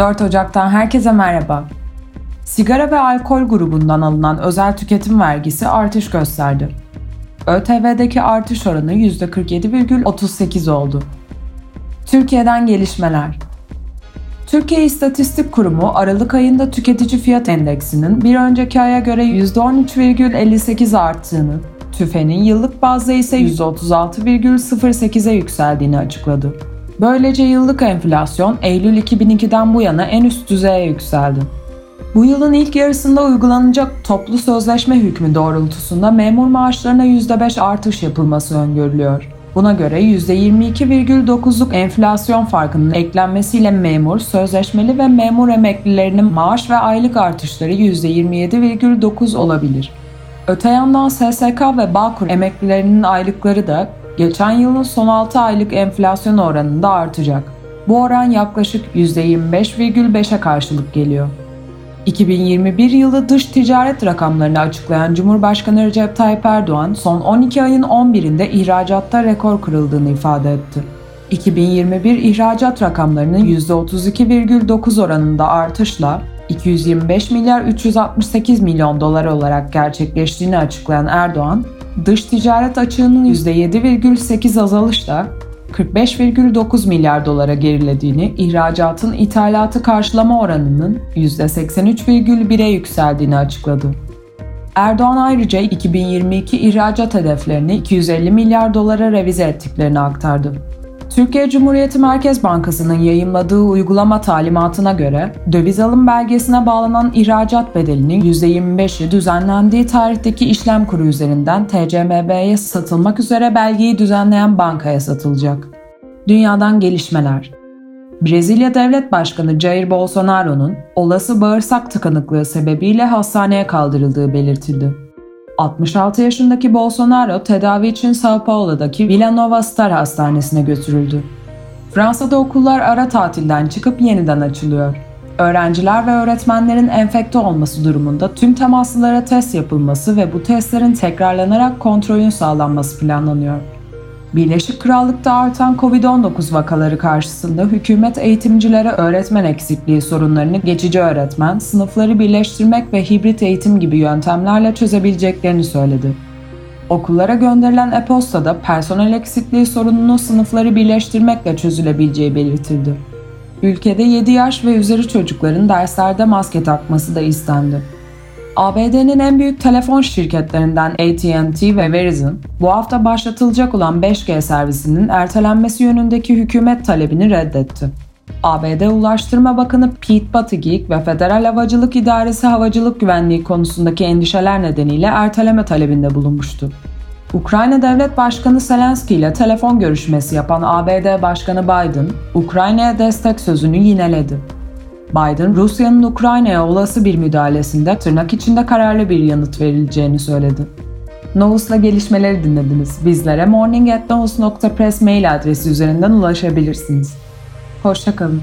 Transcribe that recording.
4 Ocak'tan herkese merhaba. Sigara ve alkol grubundan alınan özel tüketim vergisi artış gösterdi. ÖTV'deki artış oranı %47,38 oldu. Türkiye'den gelişmeler. Türkiye İstatistik Kurumu Aralık ayında tüketici fiyat endeksinin bir önceki aya göre %13,58 arttığını, TÜFE'nin yıllık bazda ise %36,08'e yükseldiğini açıkladı. Böylece yıllık enflasyon Eylül 2002'den bu yana en üst düzeye yükseldi. Bu yılın ilk yarısında uygulanacak toplu sözleşme hükmü doğrultusunda memur maaşlarına %5 artış yapılması öngörülüyor. Buna göre %22,9'luk enflasyon farkının eklenmesiyle memur, sözleşmeli ve memur emeklilerinin maaş ve aylık artışları %27,9 olabilir. Öte yandan SSK ve Bağkur emeklilerinin aylıkları da geçen yılın son 6 aylık enflasyon oranında artacak. Bu oran yaklaşık %25,5'e karşılık geliyor. 2021 yılı dış ticaret rakamlarını açıklayan Cumhurbaşkanı Recep Tayyip Erdoğan son 12 ayın 11'inde ihracatta rekor kırıldığını ifade etti. 2021 ihracat rakamlarının %32,9 oranında artışla 225 milyar 368 milyon dolar olarak gerçekleştiğini açıklayan Erdoğan, dış ticaret açığının %7,8 azalışla 45,9 milyar dolara gerilediğini, ihracatın ithalatı karşılama oranının %83,1'e yükseldiğini açıkladı. Erdoğan ayrıca 2022 ihracat hedeflerini 250 milyar dolara revize ettiklerini aktardı. Türkiye Cumhuriyeti Merkez Bankası'nın yayımladığı uygulama talimatına göre döviz alım belgesine bağlanan ihracat bedelinin %25'i düzenlendiği tarihteki işlem kuru üzerinden TCMB'ye satılmak üzere belgeyi düzenleyen bankaya satılacak. Dünyadan gelişmeler Brezilya Devlet Başkanı Jair Bolsonaro'nun olası bağırsak tıkanıklığı sebebiyle hastaneye kaldırıldığı belirtildi. 66 yaşındaki Bolsonaro tedavi için Sao Paulo'daki Vila Nova Star Hastanesi'ne götürüldü. Fransa'da okullar ara tatilden çıkıp yeniden açılıyor. Öğrenciler ve öğretmenlerin enfekte olması durumunda tüm temaslılara test yapılması ve bu testlerin tekrarlanarak kontrolün sağlanması planlanıyor. Birleşik Krallık'ta artan Covid-19 vakaları karşısında hükümet eğitimcilere öğretmen eksikliği sorunlarını geçici öğretmen, sınıfları birleştirmek ve hibrit eğitim gibi yöntemlerle çözebileceklerini söyledi. Okullara gönderilen e-postada personel eksikliği sorununu sınıfları birleştirmekle çözülebileceği belirtildi. Ülkede 7 yaş ve üzeri çocukların derslerde maske takması da istendi. ABD'nin en büyük telefon şirketlerinden AT&T ve Verizon, bu hafta başlatılacak olan 5G servisinin ertelenmesi yönündeki hükümet talebini reddetti. ABD Ulaştırma Bakanı Pete Buttigieg ve Federal Havacılık İdaresi havacılık güvenliği konusundaki endişeler nedeniyle erteleme talebinde bulunmuştu. Ukrayna Devlet Başkanı Zelenski ile telefon görüşmesi yapan ABD Başkanı Biden, Ukrayna'ya destek sözünü yineledi. Biden, Rusya'nın Ukrayna'ya olası bir müdahalesinde tırnak içinde kararlı bir yanıt verileceğini söyledi. Novus'la gelişmeleri dinlediniz. Bizlere morning.novus.press mail adresi üzerinden ulaşabilirsiniz. Hoşçakalın.